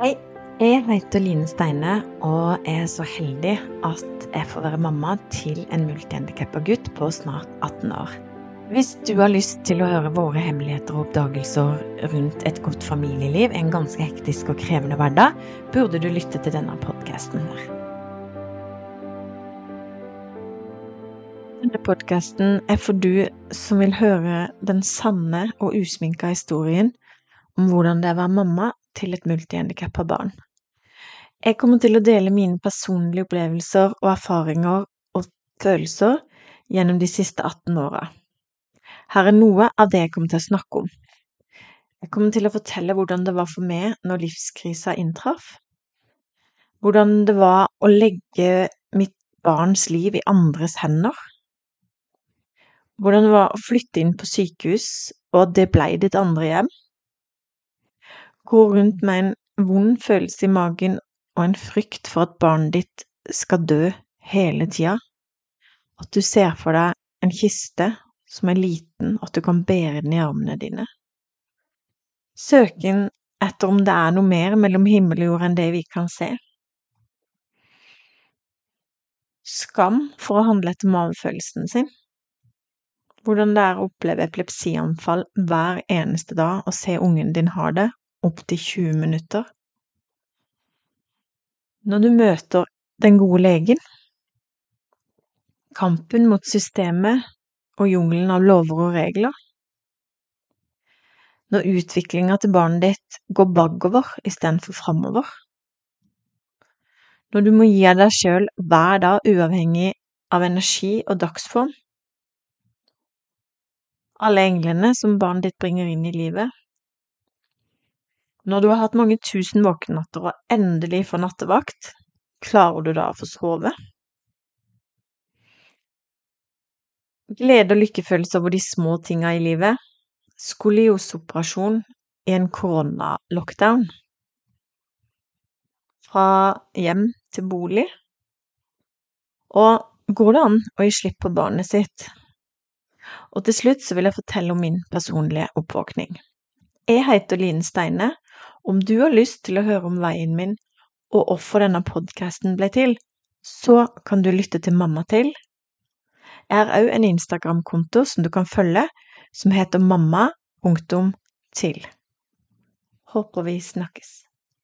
Hei, jeg heter Line Steine, og er så heldig at jeg får være mamma til en multihandikappa gutt på snart 18 år. Hvis du har lyst til å høre våre hemmeligheter og oppdagelser rundt et godt familieliv, en ganske hektisk og krevende hverdag, burde du lytte til denne podkasten her. Denne podkasten er for du som vil høre den sanne og usminka historien om hvordan det er å være mamma til et multihandikappa barn. Jeg kommer til å dele mine personlige opplevelser og erfaringer og følelser gjennom de siste 18 åra. Her er noe av det jeg kommer til å snakke om. Jeg kommer til å fortelle hvordan det var for meg når livskrisa inntraff. Hvordan det var å legge mitt barns liv i andres hender. Hvordan det var å flytte inn på sykehus, og det blei ditt andre hjem. Gå rundt med en vond følelse i magen og en frykt for at barnet ditt skal dø hele tida. At du ser for deg en kiste som er liten, at du kan bære den i armene dine. Søken etter om det er noe mer mellom himmel og jord enn det vi kan se. Skam for å handle etter magefølelsen sin. Hvordan det er å oppleve epilepsianfall hver eneste dag og se ungen din har det opptil 20 minutter. Når du møter den gode legen. Kampen mot systemet og jungelen av lover og regler. Når utviklinga til barnet ditt går bakover istedenfor framover. Når du må gi av deg sjøl hver dag uavhengig av energi og dagsform. Alle englene som barnet ditt bringer inn i livet. Når du har hatt mange tusen våkenatter og endelig får nattevakt, klarer du da å få sove? Glede og lykkefølelse over de små tinga i livet. Skoliosoperasjon i en koronalockdown. Fra hjem til bolig. Og går det an å gi slipp på barnet sitt? Og til slutt så vil jeg fortelle om min personlige oppvåkning. Jeg heter Line Steine. Om du har lyst til å høre om veien min og hvorfor denne podkasten ble til, så kan du lytte til Mamma til. Jeg har òg en Instagram-konto som du kan følge, som heter mamma.til. Håper vi snakkes.